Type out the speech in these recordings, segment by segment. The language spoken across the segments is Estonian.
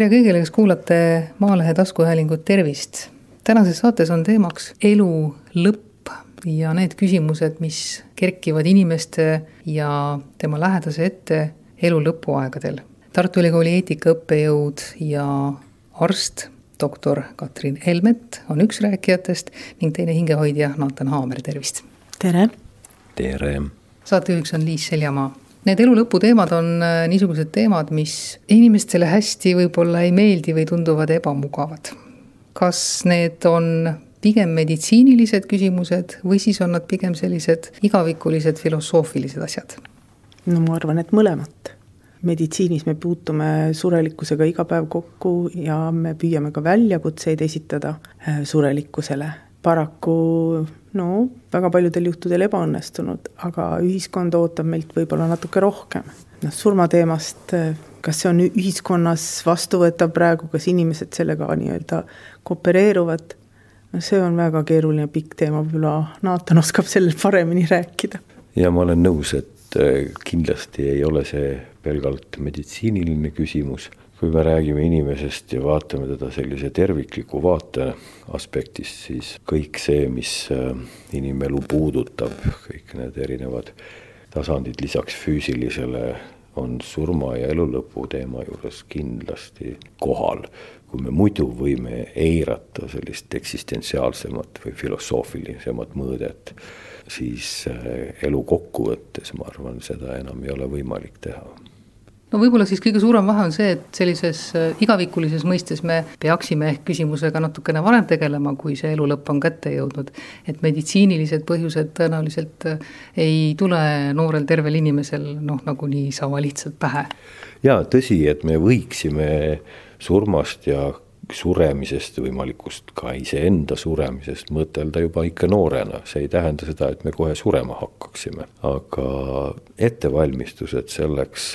tere kõigile, kes kuulate Maalehe taskuhäälingut, tervist! tänases saates on teemaks elu lõpp ja need küsimused, mis kerkivad inimeste ja tema lähedase ette elu lõpuaegadel. Tartu Ülikooli eetikaõppejõud ja arst, doktor Katrin Helmet on üks rääkijatest ning teine hingehoidja Naatan Haamer, tervist! tere! tere! saatejuhiks on Liis Seljamaa Need elu lõpu teemad on äh, niisugused teemad, mis inimestele hästi võib-olla ei meeldi või tunduvad ebamugavad. kas need on pigem meditsiinilised küsimused või siis on nad pigem sellised igavikulised filosoofilised asjad? no ma arvan, et mõlemat. meditsiinis me puutume surelikkusega iga päev kokku ja me püüame ka väljakutseid esitada äh, surelikkusele paraku no väga paljudel juhtudel ebaõnnestunud, aga ühiskond ootab meilt võib-olla natuke rohkem. noh, surmateemast, kas see on ühiskonnas vastuvõetav praegu, kas inimesed sellega nii-öelda koopereeruvad, no see on väga keeruline pikk teema, võib-olla Naatan oskab sellel paremini rääkida. ja ma olen nõus, et äh, kindlasti ei ole see pelgalt meditsiiniline küsimus kui me räägime inimesest ja vaatame teda sellise tervikliku vaate aspektist, siis kõik see, mis äh, inimelu puudutab, kõik need erinevad tasandid lisaks füüsilisele, on surma ja elu lõpu teema juures kindlasti kohal. kui me muidu võime eirata sellist eksistentsiaalsemat või filosoofilisemat mõõdet, siis äh, elu kokkuvõttes, ma arvan, seda enam ei ole võimalik teha no võib-olla siis kõige suurem vahe on see, et sellises äh, igavikulises mõistes me peaksime ehk küsimusega natukene varem tegelema, kui see elu lõpp on kätte jõudnud. et meditsiinilised põhjused tõenäoliselt äh, ei tule noorel tervel inimesel noh, nagu niisama lihtsalt pähe. jaa, tõsi, et me võiksime surmast ja suremisest, võimalikust ka iseenda suremisest mõtelda juba ikka noorena, see ei tähenda seda, et me kohe surema hakkaksime, aga ettevalmistused selleks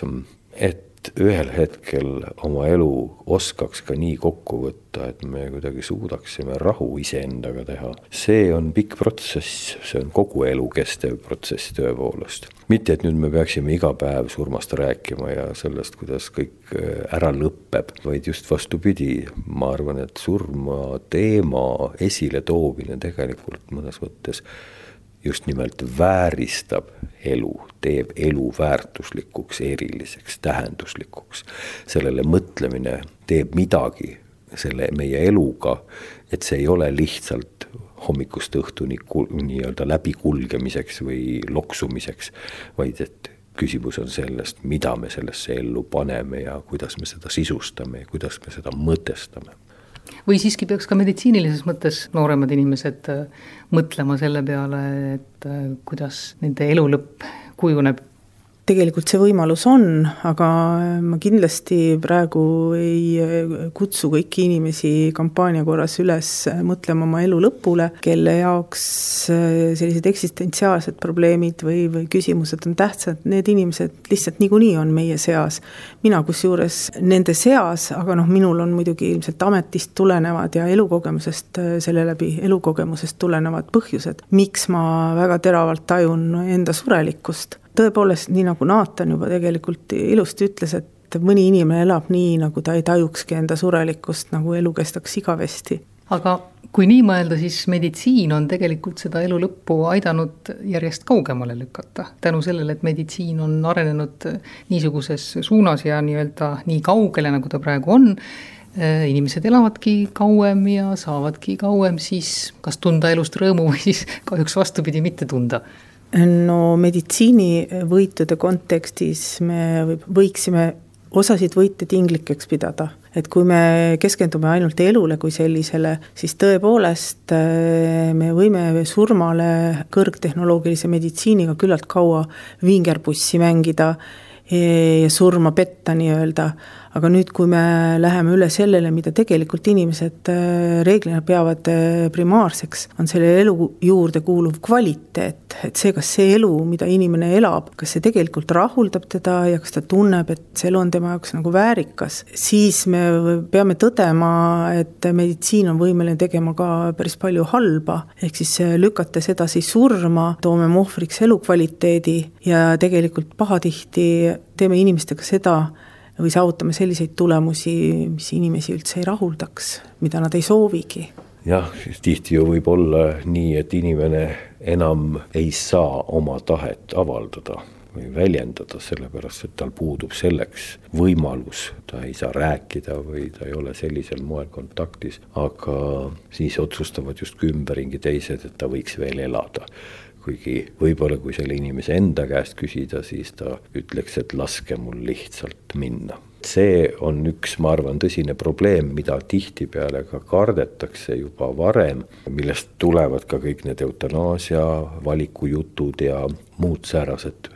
et ühel hetkel oma elu oskaks ka nii kokku võtta, et me kuidagi suudaksime rahu iseendaga teha. see on pikk protsess, see on kogu elu kestev protsess tõepoolest. mitte, et nüüd me peaksime iga päev surmast rääkima ja sellest, kuidas kõik äh, ära lõpeb, vaid just vastupidi, ma arvan, et surma teema esiletoomine tegelikult mõnes mõttes just nimelt vääristab elu, teeb elu väärtuslikuks, eriliseks, tähenduslikuks. sellele mõtlemine teeb midagi selle meie eluga, et see ei ole lihtsalt hommikust õhtuni nii-öelda läbikulgemiseks või loksumiseks, vaid et küsimus on sellest, mida me sellesse ellu paneme ja kuidas me seda sisustame ja kuidas me seda mõtestame või siiski peaks ka meditsiinilises mõttes nooremad inimesed äh, mõtlema selle peale, et äh, kuidas nende elu lõpp kujuneb tegelikult see võimalus on, aga ma kindlasti praegu ei kutsu kõiki inimesi kampaania korras üles mõtlema oma elu lõpule, kelle jaoks sellised eksistentsiaalsed probleemid või, või küsimused on tähtsad, need inimesed lihtsalt niikuinii on meie seas. mina kusjuures nende seas, aga noh, minul on muidugi ilmselt ametist tulenevad ja elukogemusest selle läbi, elukogemusest tulenevad põhjused, miks ma väga teravalt tajun enda surelikkust tõepoolest, nii nagu Naatan juba tegelikult ilusti ütles, et mõni inimene elab nii, nagu ta ei tajukski enda surelikkust, nagu elu kestaks igavesti. aga kui nii mõelda, siis meditsiin on tegelikult seda elu lõppu aidanud järjest kaugemale lükata. tänu sellele, et meditsiin on arenenud niisuguses suunas ja nii-öelda nii kaugele, nagu ta praegu on, eh, inimesed elavadki kauem ja saavadki kauem siis kas tunda elust rõõmu või siis kahjuks vastupidi, mitte tunda no meditsiinivõitude kontekstis me võiksime osasid võite tinglikeks pidada. et kui me keskendume ainult elule kui sellisele, siis tõepoolest äh, me võime surmale kõrgtehnoloogilise meditsiiniga küllalt kaua vingerpussi mängida ja surma petta nii-öelda aga nüüd, kui me läheme üle sellele, mida tegelikult inimesed äh, reeglina peavad äh, primaarseks, on selle elu juurde kuuluv kvaliteet, et see, kas see elu, mida inimene elab, kas see tegelikult rahuldab teda ja kas ta tunneb, et see elu on tema jaoks nagu väärikas, siis me peame tõdema, et meditsiin on võimeline tegema ka päris palju halba, ehk siis äh, lükates edasi surma, toome me ohvriks elukvaliteedi ja tegelikult pahatihti teeme inimestega seda, või saavutame selliseid tulemusi, mis inimesi üldse ei rahuldaks, mida nad ei soovigi. Jah, tihti ju võib olla nii, et inimene enam ei saa oma tahet avaldada või väljendada, sellepärast et tal puudub selleks võimalus, ta ei saa rääkida või ta ei ole sellisel moel kontaktis, aga siis otsustavad justkui ümberringi teised, et ta võiks veel elada kuigi võib-olla kui selle inimese enda käest küsida, siis ta ütleks, et laske mul lihtsalt minna. See on üks, ma arvan, tõsine probleem, mida tihtipeale ka kardetakse juba varem, millest tulevad ka kõik need eutanaasia valikujutud ja muud säärased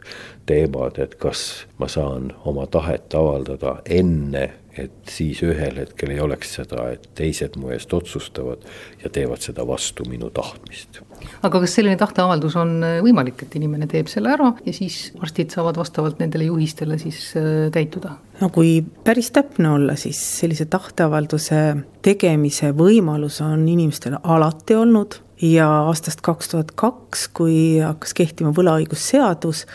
teemad, et kas ma saan oma tahet avaldada enne, et siis ühel hetkel ei oleks seda, et teised mu eest otsustavad ja teevad seda vastu minu tahtmist. aga kas selline tahteavaldus on võimalik, et inimene teeb selle ära ja siis arstid saavad vastavalt nendele juhistele siis äh, käituda? no kui päris täpne olla, siis sellise tahteavalduse tegemise võimalus on inimestel alati olnud ja aastast kaks tuhat kaks, kui hakkas kehtima võlaõigusseadus,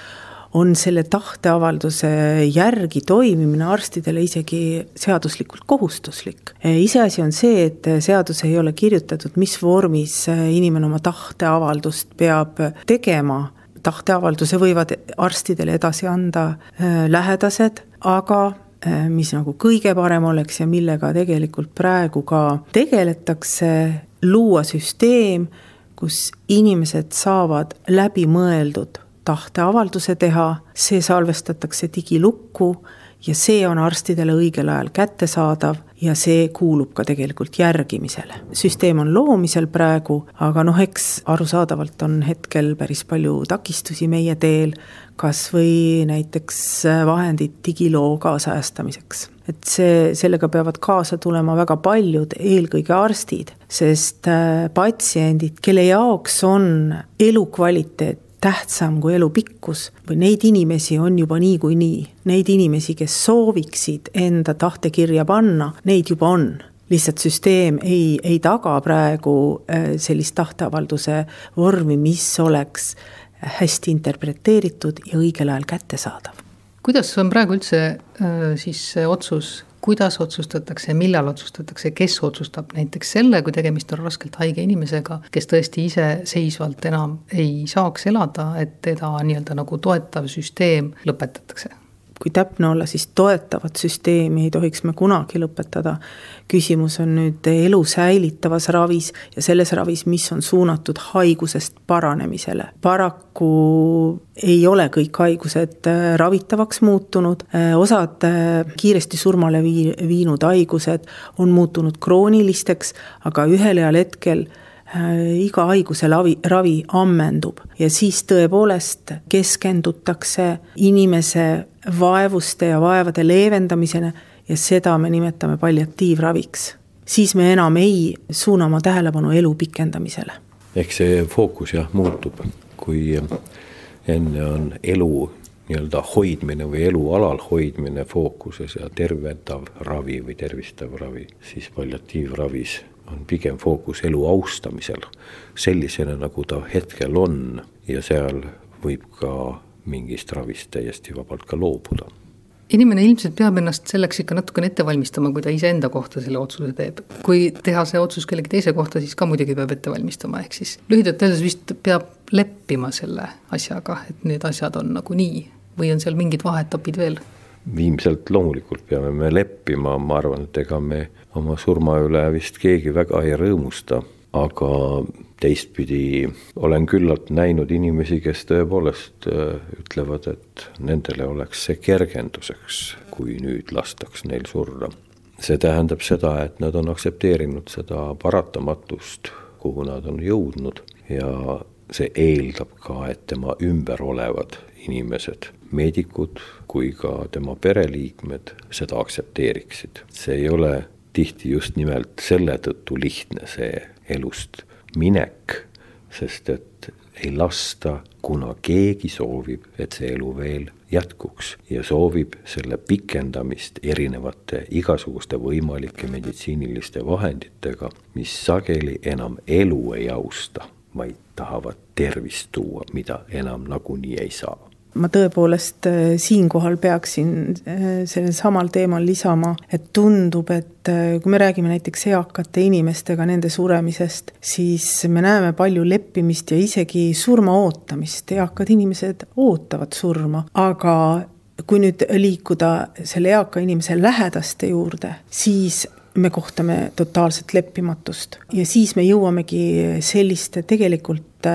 on selle tahteavalduse järgi toimimine arstidele isegi seaduslikult kohustuslik. iseasi on see, et seadus ei ole kirjutatud, mis vormis inimene oma tahteavaldust peab tegema, tahteavalduse võivad arstidele edasi anda äh, lähedased, aga äh, mis nagu kõige parem oleks ja millega tegelikult praegu ka tegeletakse, luua süsteem, kus inimesed saavad läbimõeldud tahteavalduse teha, see salvestatakse digilukku ja see on arstidele õigel ajal kättesaadav ja see kuulub ka tegelikult järgimisele. süsteem on loomisel praegu, aga noh, eks arusaadavalt on hetkel päris palju takistusi meie teel, kas või näiteks vahendid digiloo kaasajastamiseks. et see, sellega peavad kaasa tulema väga paljud, eelkõige arstid, sest äh, patsiendid, kelle jaoks on elukvaliteet tähtsam kui elu pikkus või neid inimesi on juba niikuinii. Neid inimesi, kes sooviksid enda tahtekirja panna, neid juba on lihtsalt süsteem ei, ei taga praegu äh, sellist tahteavalduse vormi, mis oleks hästi interpreteeritud ja õigel ajal kättesaadav. kuidas on praegu üldse äh, siis see otsus kuidas otsustatakse, millal otsustatakse, kes otsustab näiteks selle, kui tegemist on raskelt haige inimesega, kes tõesti iseseisvalt enam ei saaks elada, et teda nii-öelda nagu toetav süsteem lõpetatakse kui täpne olla, siis toetavat süsteemi ei tohiks me kunagi lõpetada. küsimus on nüüd elu säilitavas ravis ja selles ravis, mis on suunatud haigusest paranemisele. paraku ei ole kõik haigused äh, ravitavaks muutunud, äh, osad äh, kiiresti surmale vii-, viinud haigused on muutunud kroonilisteks, aga ühel heal hetkel iga haiguse lavi, ravi ammendub ja siis tõepoolest keskendutakse inimese vaevuste ja vaevade leevendamisena ja seda me nimetame palliatiivraviks. siis me enam ei suuna oma tähelepanu elu pikendamisele. ehk see fookus jah, muutub, kui enne on elu nii-öelda hoidmine või elu alal hoidmine fookuses ja tervendav ravi või tervistav ravi, siis palliatiivravis on pigem fookus elu austamisel sellisena, nagu ta hetkel on ja seal võib ka mingist ravist täiesti vabalt ka loobuda inimene ilmselt peab ennast selleks ikka natukene ette valmistama, kui ta iseenda kohta selle otsuse teeb. kui teha see otsus kellegi teise kohta, siis ka muidugi peab ette valmistama, ehk siis lühidalt öeldes vist peab leppima selle asjaga, et need asjad on nagu nii või on seal mingid vaheetapid veel? Ilmselt loomulikult peame me leppima, ma arvan, et ega me oma surma üle vist keegi väga ei rõõmusta, aga teistpidi olen küllalt näinud inimesi, kes tõepoolest äh, ütlevad, et nendele oleks see kergenduseks, kui nüüd lastaks neil surra. see tähendab seda, et nad on aktsepteerinud seda paratamatust, kuhu nad on jõudnud ja see eeldab ka, et tema ümber olevad inimesed, meedikud kui ka tema pereliikmed seda aktsepteeriksid. see ei ole tihti just nimelt selle tõttu lihtne, see elust minek, sest et ei lasta, kuna keegi soovib, et see elu veel jätkuks ja soovib selle pikendamist erinevate igasuguste võimalike meditsiiniliste vahenditega, mis sageli enam elu ei austa, vaid tahavad tervist tuua, mida enam nagunii ei saa ma tõepoolest äh, siinkohal peaksin äh, sellel samal teemal lisama, et tundub, et äh, kui me räägime näiteks eakate inimestega nende suremisest, siis me näeme palju leppimist ja isegi surma ootamist, eakad inimesed ootavad surma, aga kui nüüd liikuda selle eaka inimese lähedaste juurde, siis me kohtame totaalset leppimatust. Ja siis me jõuamegi selliste tegelikult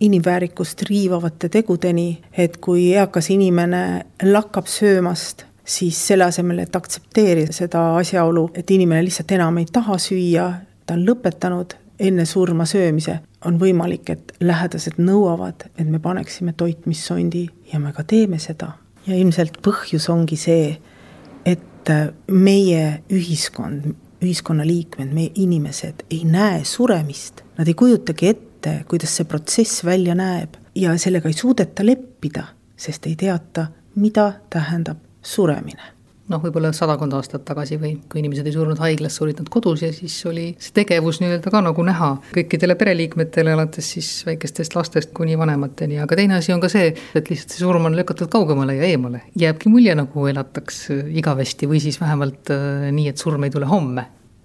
inimväärikust riivavate tegudeni, et kui eakas inimene lakkab söömast, siis selle asemel, et aktsepteerida seda asjaolu, et inimene lihtsalt enam ei taha süüa, ta on lõpetanud enne surma söömise, on võimalik, et lähedased nõuavad, et me paneksime toitmissondi ja me ka teeme seda. ja ilmselt põhjus ongi see, et meie ühiskond, ühiskonnaliikmed, meie inimesed ei näe suremist, nad ei kujutagi ette, ette, kuidas see protsess välja näeb. Ja sellega ei suudeta leppida, sest ei teata, mida tähendab suremine. Noh, võib-olla sadakond aastat tagasi või kui inimesed ei surnud haiglas, surid nad kodus ja siis oli see tegevus nii-öelda ka nagu näha kõikidele pereliikmetele, alates siis väikestest lastest kuni vanemateni, aga teine asi on ka see, et lihtsalt see surm on lükatud kaugemale ja eemale. jääbki mulje, nagu elataks igavesti või siis vähemalt äh, nii, et surm ei tule homme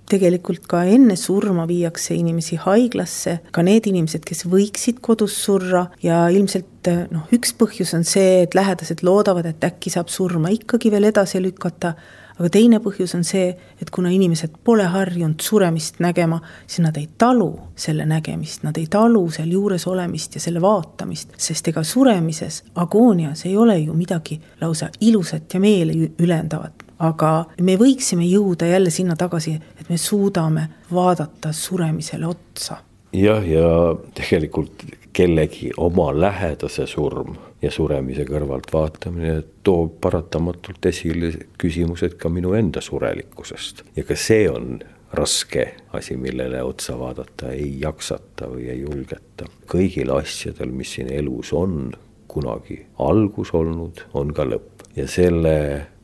tegelikult ka enne surma viiakse inimesi haiglasse, ka need inimesed, kes võiksid kodus surra ja ilmselt noh, üks põhjus on see, et lähedased loodavad, et äkki saab surma ikkagi veel edasi lükata, aga teine põhjus on see, et kuna inimesed pole harjunud suremist nägema, siis nad ei talu selle nägemist, nad ei talu seal juures olemist ja selle vaatamist, sest ega suremises, agoonias ei ole ju midagi lausa ilusat ja meeli ülendavat aga me võiksime jõuda jälle sinna tagasi, et me suudame vaadata suremisele otsa. jah, ja tegelikult kellegi oma lähedase surm ja suremise kõrvalt vaatamine toob paratamatult esile küsimused ka minu enda surelikkusest ja ka see on raske asi, millele otsa vaadata ei jaksata või ei julgeta. kõigil asjadel, mis siin elus on kunagi algus olnud, on ka lõpp ja selle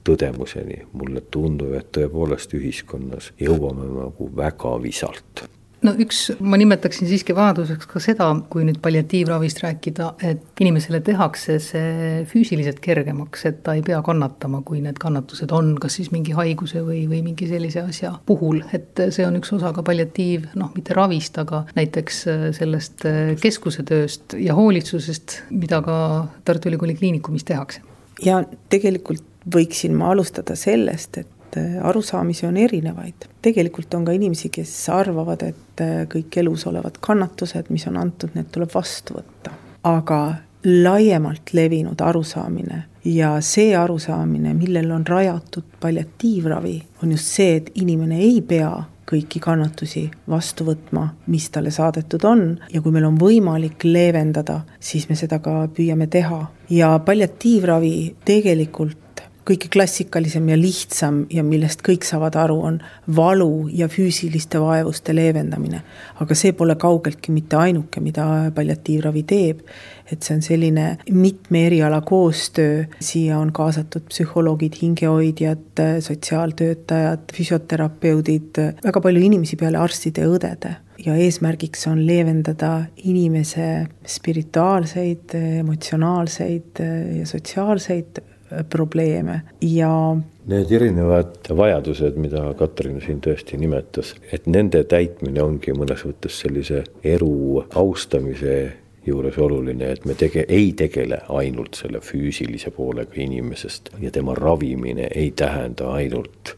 tõdemuseni, mulle tundub, et tõepoolest ühiskonnas jõuame nagu väga visalt. No üks, ma nimetaksin siiski vajaduseks ka seda, kui nüüd palliatiivravist rääkida, et inimesele tehakse see füüsiliselt kergemaks, et ta ei pea kannatama, kui need kannatused on, kas siis mingi haiguse või, või mingi sellise asja puhul, et see on üks osa ka palliatiiv, noh, mitte ravist, aga näiteks sellest keskuse tööst ja hoolitsusest, mida ka Tartu Ülikooli Kliinikumis tehakse. ja tegelikult võiksin ma alustada sellest, et äh, arusaamisi on erinevaid. tegelikult on ka inimesi, kes arvavad, et äh, kõik elus olevad kannatused, mis on antud, need tuleb vastu võtta. aga laiemalt levinud arusaamine ja see arusaamine, millel on rajatud palliatiivravi, on just see, et inimene ei pea kõiki kannatusi vastu võtma, mis talle saadetud on ja kui meil on võimalik leevendada, siis me seda ka püüame teha. ja palliatiivravi tegelikult kõige klassikalisem ja lihtsam ja millest kõik saavad aru, on valu ja füüsiliste vaevuste leevendamine. aga see pole kaugeltki mitte ainuke, mida palliatiivravi teeb. et see on selline mitme eriala koostöö, siia on kaasatud psühholoogid, hingehoidjad, sotsiaaltöötajad, füsioterapeudid, väga palju inimesi peale arstide ja õdede ja eesmärgiks on leevendada inimese spirituaalseid, emotsionaalseid ja sotsiaalseid probleeme ja. Need erinevad vajadused, mida Katrin siin tõesti nimetas, et nende täitmine ongi mõnes mõttes sellise elu austamise juures oluline, et me tege-, ei tegele ainult selle füüsilise poolega inimesest ja tema ravimine ei tähenda ainult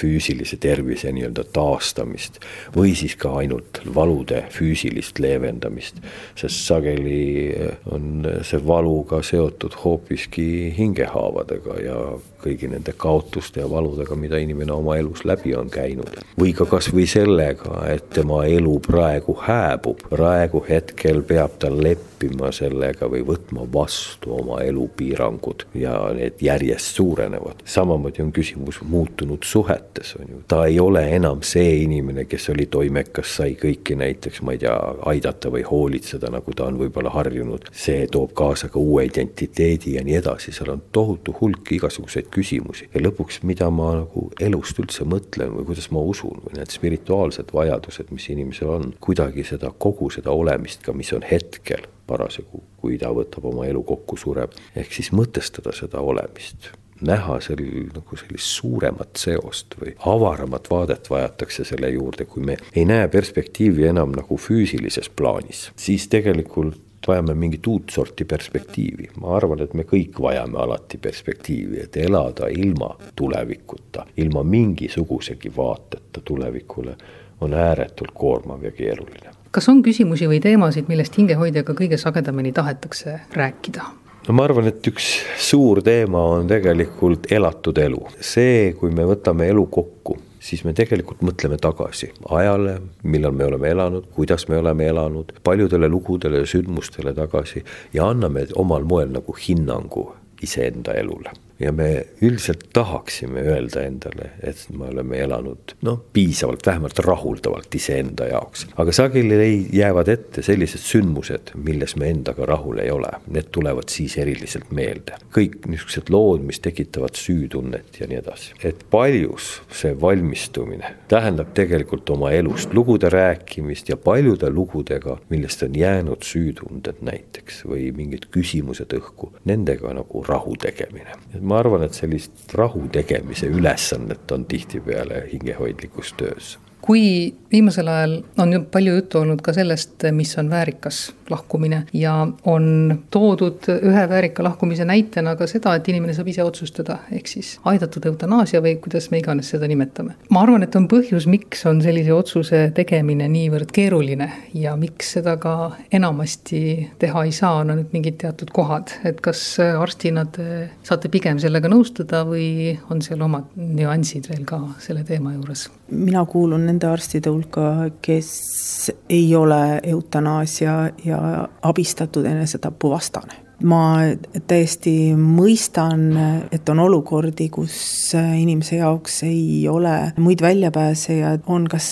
füüsilise tervise nii-öelda taastamist või siis ka ainult valude füüsilist leevendamist, sest sageli on see valu ka seotud hoopiski hingehaavadega ja kõigi nende kaotuste ja valudega, mida inimene oma elus läbi on käinud. või ka kasvõi sellega, et tema elu praegu hääbub, praegu hetkel peab ta leppima sellega või võtma vastu oma elupiirangud ja need järjest suurenevad. samamoodi on küsimus muutunud suhetes, on ju, ta ei ole enam see inimene, kes oli toimekas, sai kõiki näiteks, ma ei tea, aidata või hoolitseda, nagu ta on võib-olla harjunud. see toob kaasa ka uue identiteedi ja nii edasi, seal on tohutu hulk igasuguseid küsimusi ja lõpuks, mida ma nagu elust üldse mõtlen või kuidas ma usun või need spirituaalsed vajadused, mis inimesel on, kuidagi seda kogu seda olemist ka, mis on hetkel parasjagu, kui ta võtab oma elu kokku, sureb. ehk siis mõtestada seda olemist näha sel nagu sellist suuremat seost või avaramat vaadet vajatakse selle juurde, kui me ei näe perspektiivi enam nagu füüsilises plaanis, siis tegelikult vajame mingit uut sorti perspektiivi. ma arvan, et me kõik vajame alati perspektiivi, et elada ilma tulevikuta, ilma mingisugusegi vaateta tulevikule on ääretult koormav ja keeruline. kas on küsimusi või teemasid, millest hingehoidjaga kõige sagedamini tahetakse rääkida? no ma arvan, et üks suur teema on tegelikult elatud elu. see, kui me võtame elu kokku, siis me tegelikult mõtleme tagasi ajale, millal me oleme elanud, kuidas me oleme elanud, paljudele lugudele ja sündmustele tagasi ja anname omal moel nagu hinnangu iseenda elule ja me üldiselt tahaksime öelda endale, et me oleme elanud noh, piisavalt, vähemalt rahuldavalt iseenda jaoks. aga sageli jäävad ette sellised sündmused, milles me endaga rahul ei ole, need tulevad siis eriliselt meelde. kõik niisugused lood, mis tekitavad süütunnet ja nii edasi. et paljus see valmistumine tähendab tegelikult oma elust lugude rääkimist ja paljude lugudega, millest on jäänud süütunded näiteks või mingid küsimused õhku, nendega nagu rahu tegemine ma arvan, et sellist rahu tegemise ülesannet on tihtipeale hingehoidlikus töös kui viimasel ajal on ju palju juttu olnud ka sellest, mis on väärikas lahkumine ja on toodud ühe väärika lahkumise näitena ka seda, et inimene saab ise otsustada, ehk siis aidatud eutanaasia või kuidas me iganes seda nimetame. ma arvan, et on põhjus, miks on sellise otsuse tegemine niivõrd keeruline ja miks seda ka enamasti teha ei saa, on ainult mingid teatud kohad, et kas arstina te saate pigem sellega nõustuda või on seal omad nüansid veel ka selle teema juures? mina kuulun nende arstide hulka, kes ei ole eutanaasia ja abistatud enesetapu vastane. Ma täiesti mõistan, et on olukordi, kus inimese jaoks ei ole muid väljapääse ja on kas,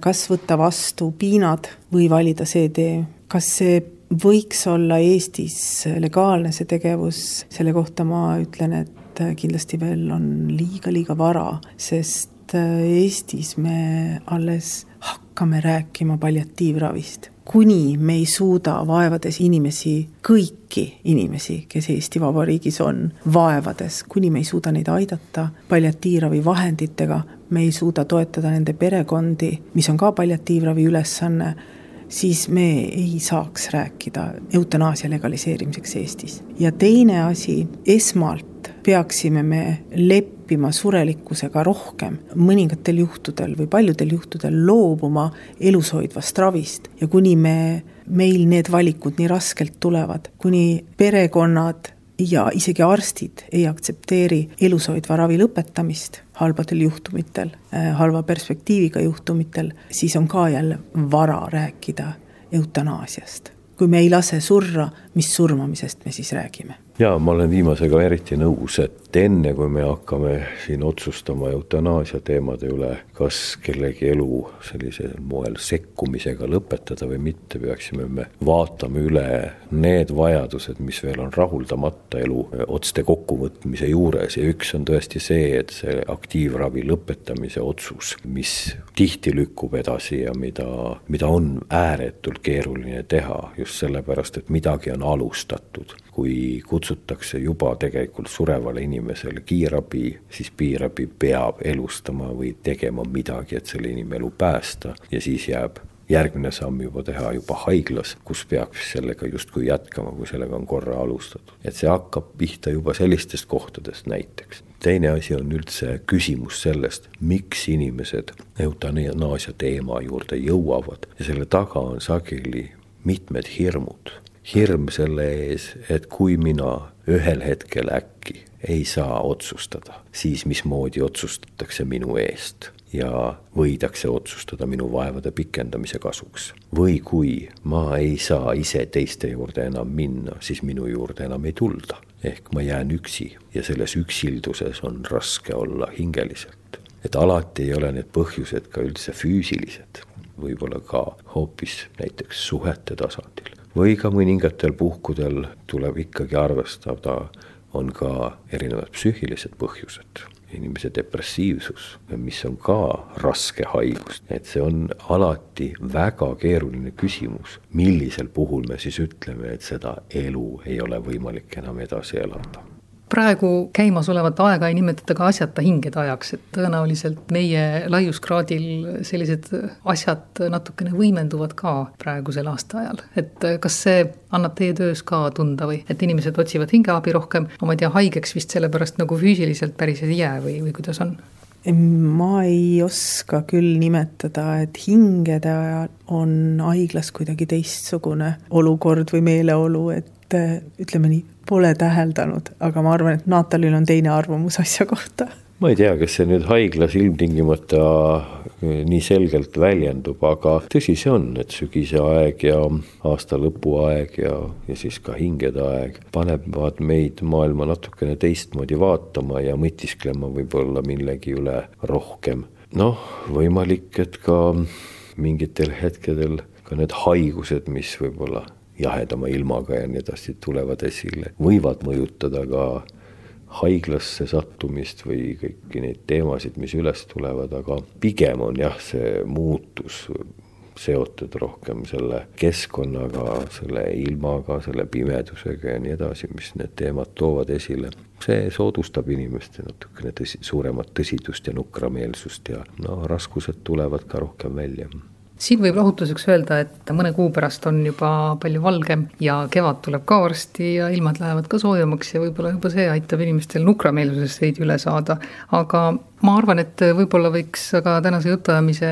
kas võtta vastu piinad või valida see tee. kas see võiks olla Eestis legaalne, see tegevus, selle kohta ma ütlen, et kindlasti veel on liiga-liiga vara, sest et äh, Eestis me alles hakkame rääkima palliatiivravist. kuni me ei suuda vaevades inimesi, kõiki inimesi, kes Eesti Vabariigis on vaevades, kuni me ei suuda neid aidata palliatiivravi vahenditega, me ei suuda toetada nende perekondi, mis on ka palliatiivravi ülesanne, siis me ei saaks rääkida eutanaasia legaliseerimiseks Eestis. ja teine asi, esmalt peaksime me leppima leppima surelikkusega rohkem, mõningatel juhtudel või paljudel juhtudel loobuma elushoidvast ravist ja kuni me, meil need valikud nii raskelt tulevad, kuni perekonnad ja isegi arstid ei aktsepteeri elushoidva ravi lõpetamist halbadel juhtumitel, äh, halva perspektiiviga juhtumitel, siis on ka jälle vara rääkida eutanaasiast. kui me ei lase surra, mis surmamisest me siis räägime jaa, ma olen viimasega eriti nõus, et enne kui me hakkame siin otsustama eutanaasia teemade üle, kas kellegi elu sellisel moel sekkumisega lõpetada või mitte, peaksime me vaatama üle need vajadused, mis veel on rahuldamata elu otste kokkuvõtmise juures. Ja üks on tõesti see, et see aktiivravi lõpetamise otsus, mis tihti lükkub edasi ja mida, mida on ääretult keeruline teha just sellepärast, et midagi on alustatud. Kui kutsutakse juba tegelikult surevale inimesele kiirabi, siis kiirabi peab elustama või tegema midagi, et selle inimelu päästa ja siis jääb järgmine samm juba teha juba haiglas, kus peaks sellega justkui jätkama, kui sellega on korra alustatud. et see hakkab pihta juba sellistest kohtadest näiteks. teine asi on üldse küsimus sellest, miks inimesed eutanaasia teema juurde jõuavad ja selle taga on sageli mitmed hirmud hirm selle ees, et kui mina ühel hetkel äkki ei saa otsustada, siis mismoodi otsustatakse minu eest ja võidakse otsustada minu vaevade pikendamise kasuks. või kui ma ei saa ise teiste juurde enam minna, siis minu juurde enam ei tulda. ehk ma jään üksi ja selles üksilduses on raske olla hingeliselt. et alati ei ole need põhjused ka üldse füüsilised, võib-olla ka hoopis näiteks suhete tasandil või ka mõningatel puhkudel tuleb ikkagi arvestada, on ka erinevad psüühilised põhjused. Inimese depressiivsus, mis on ka raske haigus, et see on alati väga keeruline küsimus, millisel puhul me siis ütleme, et seda elu ei ole võimalik enam edasi elada praegu käimasolevat aega ei nimetata ka asjata hingede ajaks, et tõenäoliselt meie laiuskraadil sellised asjad natukene võimenduvad ka praegusel aastaajal. et kas see annab teie töös ka tunda või et inimesed otsivad hingeabi rohkem, ma ei tea, haigeks vist sellepärast nagu füüsiliselt päris ei jää või, või kuidas on? ma ei oska küll nimetada, et hingede ajal on haiglas kuidagi teistsugune olukord või meeleolu, et ütleme nii Pole täheldanud, aga ma arvan, et Natalil on teine arvamus asja kohta. ma ei tea, kas see nüüd haiglas ilmtingimata eh, nii selgelt väljendub, aga tõsi see on, et sügise aeg ja aasta lõpu aeg ja, ja siis ka hingede aeg panevad meid maailma natukene teistmoodi vaatama ja mõtisklema võib-olla millegi üle rohkem. noh, võimalik, et ka mingitel hetkedel ka need haigused, mis võib-olla jahedama ilmaga ja nii edasi tulevad esile, võivad mõjutada ka haiglasse sattumist või kõiki neid teemasid, mis üles tulevad, aga pigem on jah, see muutus seotud rohkem selle keskkonnaga, selle ilmaga, selle pimedusega ja nii edasi, mis need teemad toovad esile. see soodustab inimeste natukene tõsi, suuremat tõsidust ja nukrameelsust ja no raskused tulevad ka rohkem välja siin võib lohutuseks öelda, et mõne kuu pärast on juba palju valgem ja kevad tuleb ka varsti ja ilmad lähevad ka soojemaks ja võib-olla juba see aitab inimestel nukrameelsusest veidi üle saada. aga ma arvan, et võib-olla võiks aga tänase jutuajamise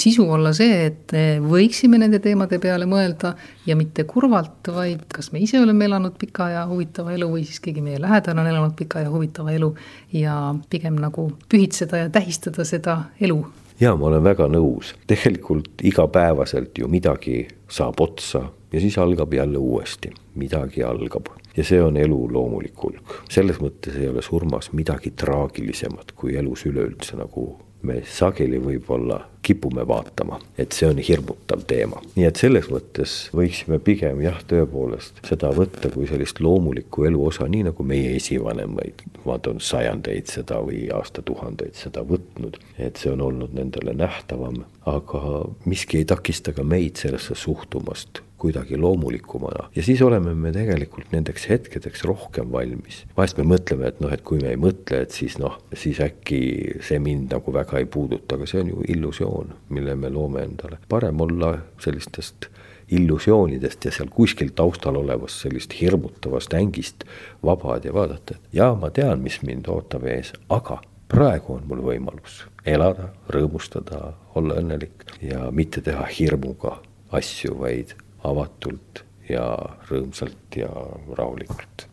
sisu olla see, et me võiksime nende teemade peale mõelda ja mitte kurvalt, vaid kas me ise oleme elanud pika ja huvitava elu või siis keegi meie lähedane on elanud pika ja huvitava elu ja pigem nagu pühitseda ja tähistada seda elu jaa, ma olen väga nõus, tegelikult igapäevaselt ju midagi saab otsa ja siis algab jälle uuesti, midagi algab. Ja see on elu loomulik hulk. selles mõttes ei ole surmas midagi traagilisemat kui elus üleüldse nagu me sageli võib-olla kipume vaatama, et see on hirmutav teema. nii et selles mõttes võiksime pigem jah, tõepoolest seda võtta kui sellist loomulikku elu osa, nii nagu meie esivanemaid, vaat on sajandeid seda või aastatuhandeid seda võtnud, et see on olnud nendele nähtavam, aga miski ei takista ka meid sellesse suhtumast kuidagi loomulikumana ja siis oleme me tegelikult nendeks hetkedeks rohkem valmis. vahest me mõtleme, et noh, et kui me ei mõtle, et siis noh, siis äkki see mind nagu väga ei puuduta, aga see on ju illusioon, mille me loome endale. parem olla sellistest illusioonidest ja seal kuskil taustal olevast sellist hirmutavast ängist vabad ja vaadata, et jaa, ma tean, mis mind ootab ees, aga praegu on mul võimalus elada, rõõmustada, olla õnnelik ja mitte teha hirmuga asju, vaid avatult ja rõõmsalt ja rahulikult.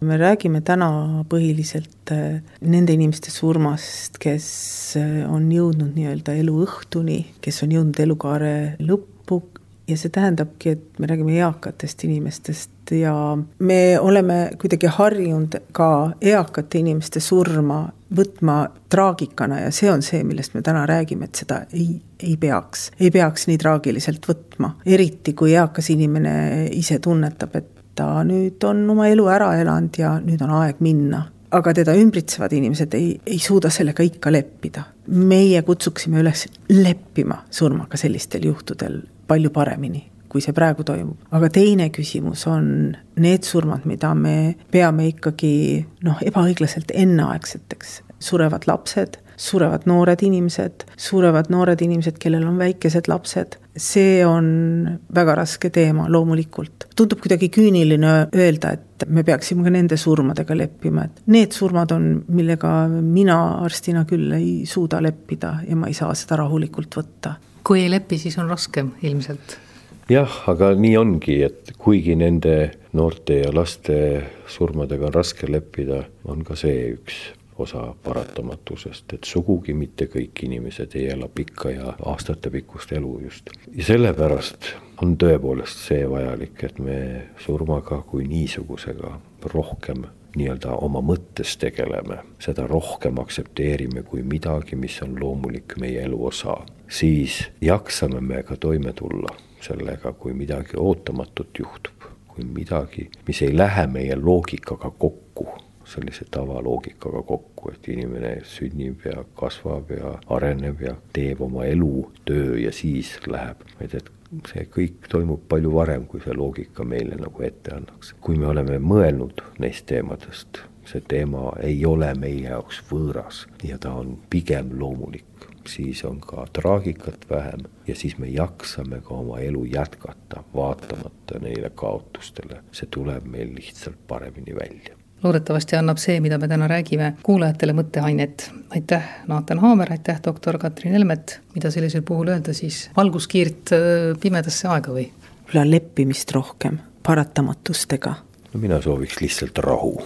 me räägime täna põhiliselt äh, nende inimeste surmast, kes äh, on jõudnud nii-öelda elu õhtuni, kes on jõudnud elukaare lõppu ja see tähendabki, et me räägime eakatest inimestest ja me oleme kuidagi harjunud ka eakate inimeste surma võtma traagikana ja see on see, millest me täna räägime, et seda ei, ei peaks, ei peaks nii traagiliselt võtma. eriti, kui eakas inimene ise tunnetab, et ta nüüd on oma elu ära elanud ja nüüd on aeg minna. aga teda ümbritsevad inimesed ei, ei suuda sellega ikka leppida. meie kutsuksime üles leppima surmaga sellistel juhtudel palju paremini kui see praegu toimub. aga teine küsimus on need surmad, mida me peame ikkagi noh, ebaõiglaselt enneaegseteks. surevad lapsed, surevad noored inimesed, surevad noored inimesed, kellel on väikesed lapsed. See on väga raske teema, loomulikult. tundub kuidagi küüniline öelda, et me peaksime ka nende surmadega leppima, et need surmad on, millega mina arstina küll ei suuda leppida ja ma ei saa seda rahulikult võtta. kui ei lepi, siis on raskem ilmselt jah, aga nii ongi, et kuigi nende noorte ja laste surmadega on raske leppida, on ka see üks osa paratamatusest, et sugugi mitte kõik inimesed ei ela pikka ja aastatepikkust elu just. ja sellepärast on tõepoolest see vajalik, et me surmaga kui niisugusega rohkem nii-öelda oma mõttes tegeleme, seda rohkem aktsepteerime kui midagi, mis on loomulik meie elu osa, siis jaksame me ka toime tulla sellega, kui midagi ootamatut juhtub, kui midagi, mis ei lähe meie loogikaga kokku, sellise tavaloogikaga kokku, et inimene sünnib ja kasvab ja areneb ja teeb oma elu, töö ja siis läheb, vaid et see kõik toimub palju varem, kui see loogika meile nagu ette annaks. kui me oleme mõelnud neist teemadest, see teema ei ole meie jaoks võõras ja ta on pigem loomulik, siis on ka traagikat vähem ja siis me jaksame ka oma elu jätkata, vaatamata neile kaotustele. see tuleb meil lihtsalt paremini välja loodetavasti annab see, mida me täna räägime, kuulajatele mõtteainet. aitäh, Naatan Haamer, aitäh, doktor Katrin Helmet, mida sellisel puhul öelda siis, valguskiirt äh, pimedasse aega või? võib-olla leppimist rohkem paratamatustega. no mina sooviks lihtsalt rahu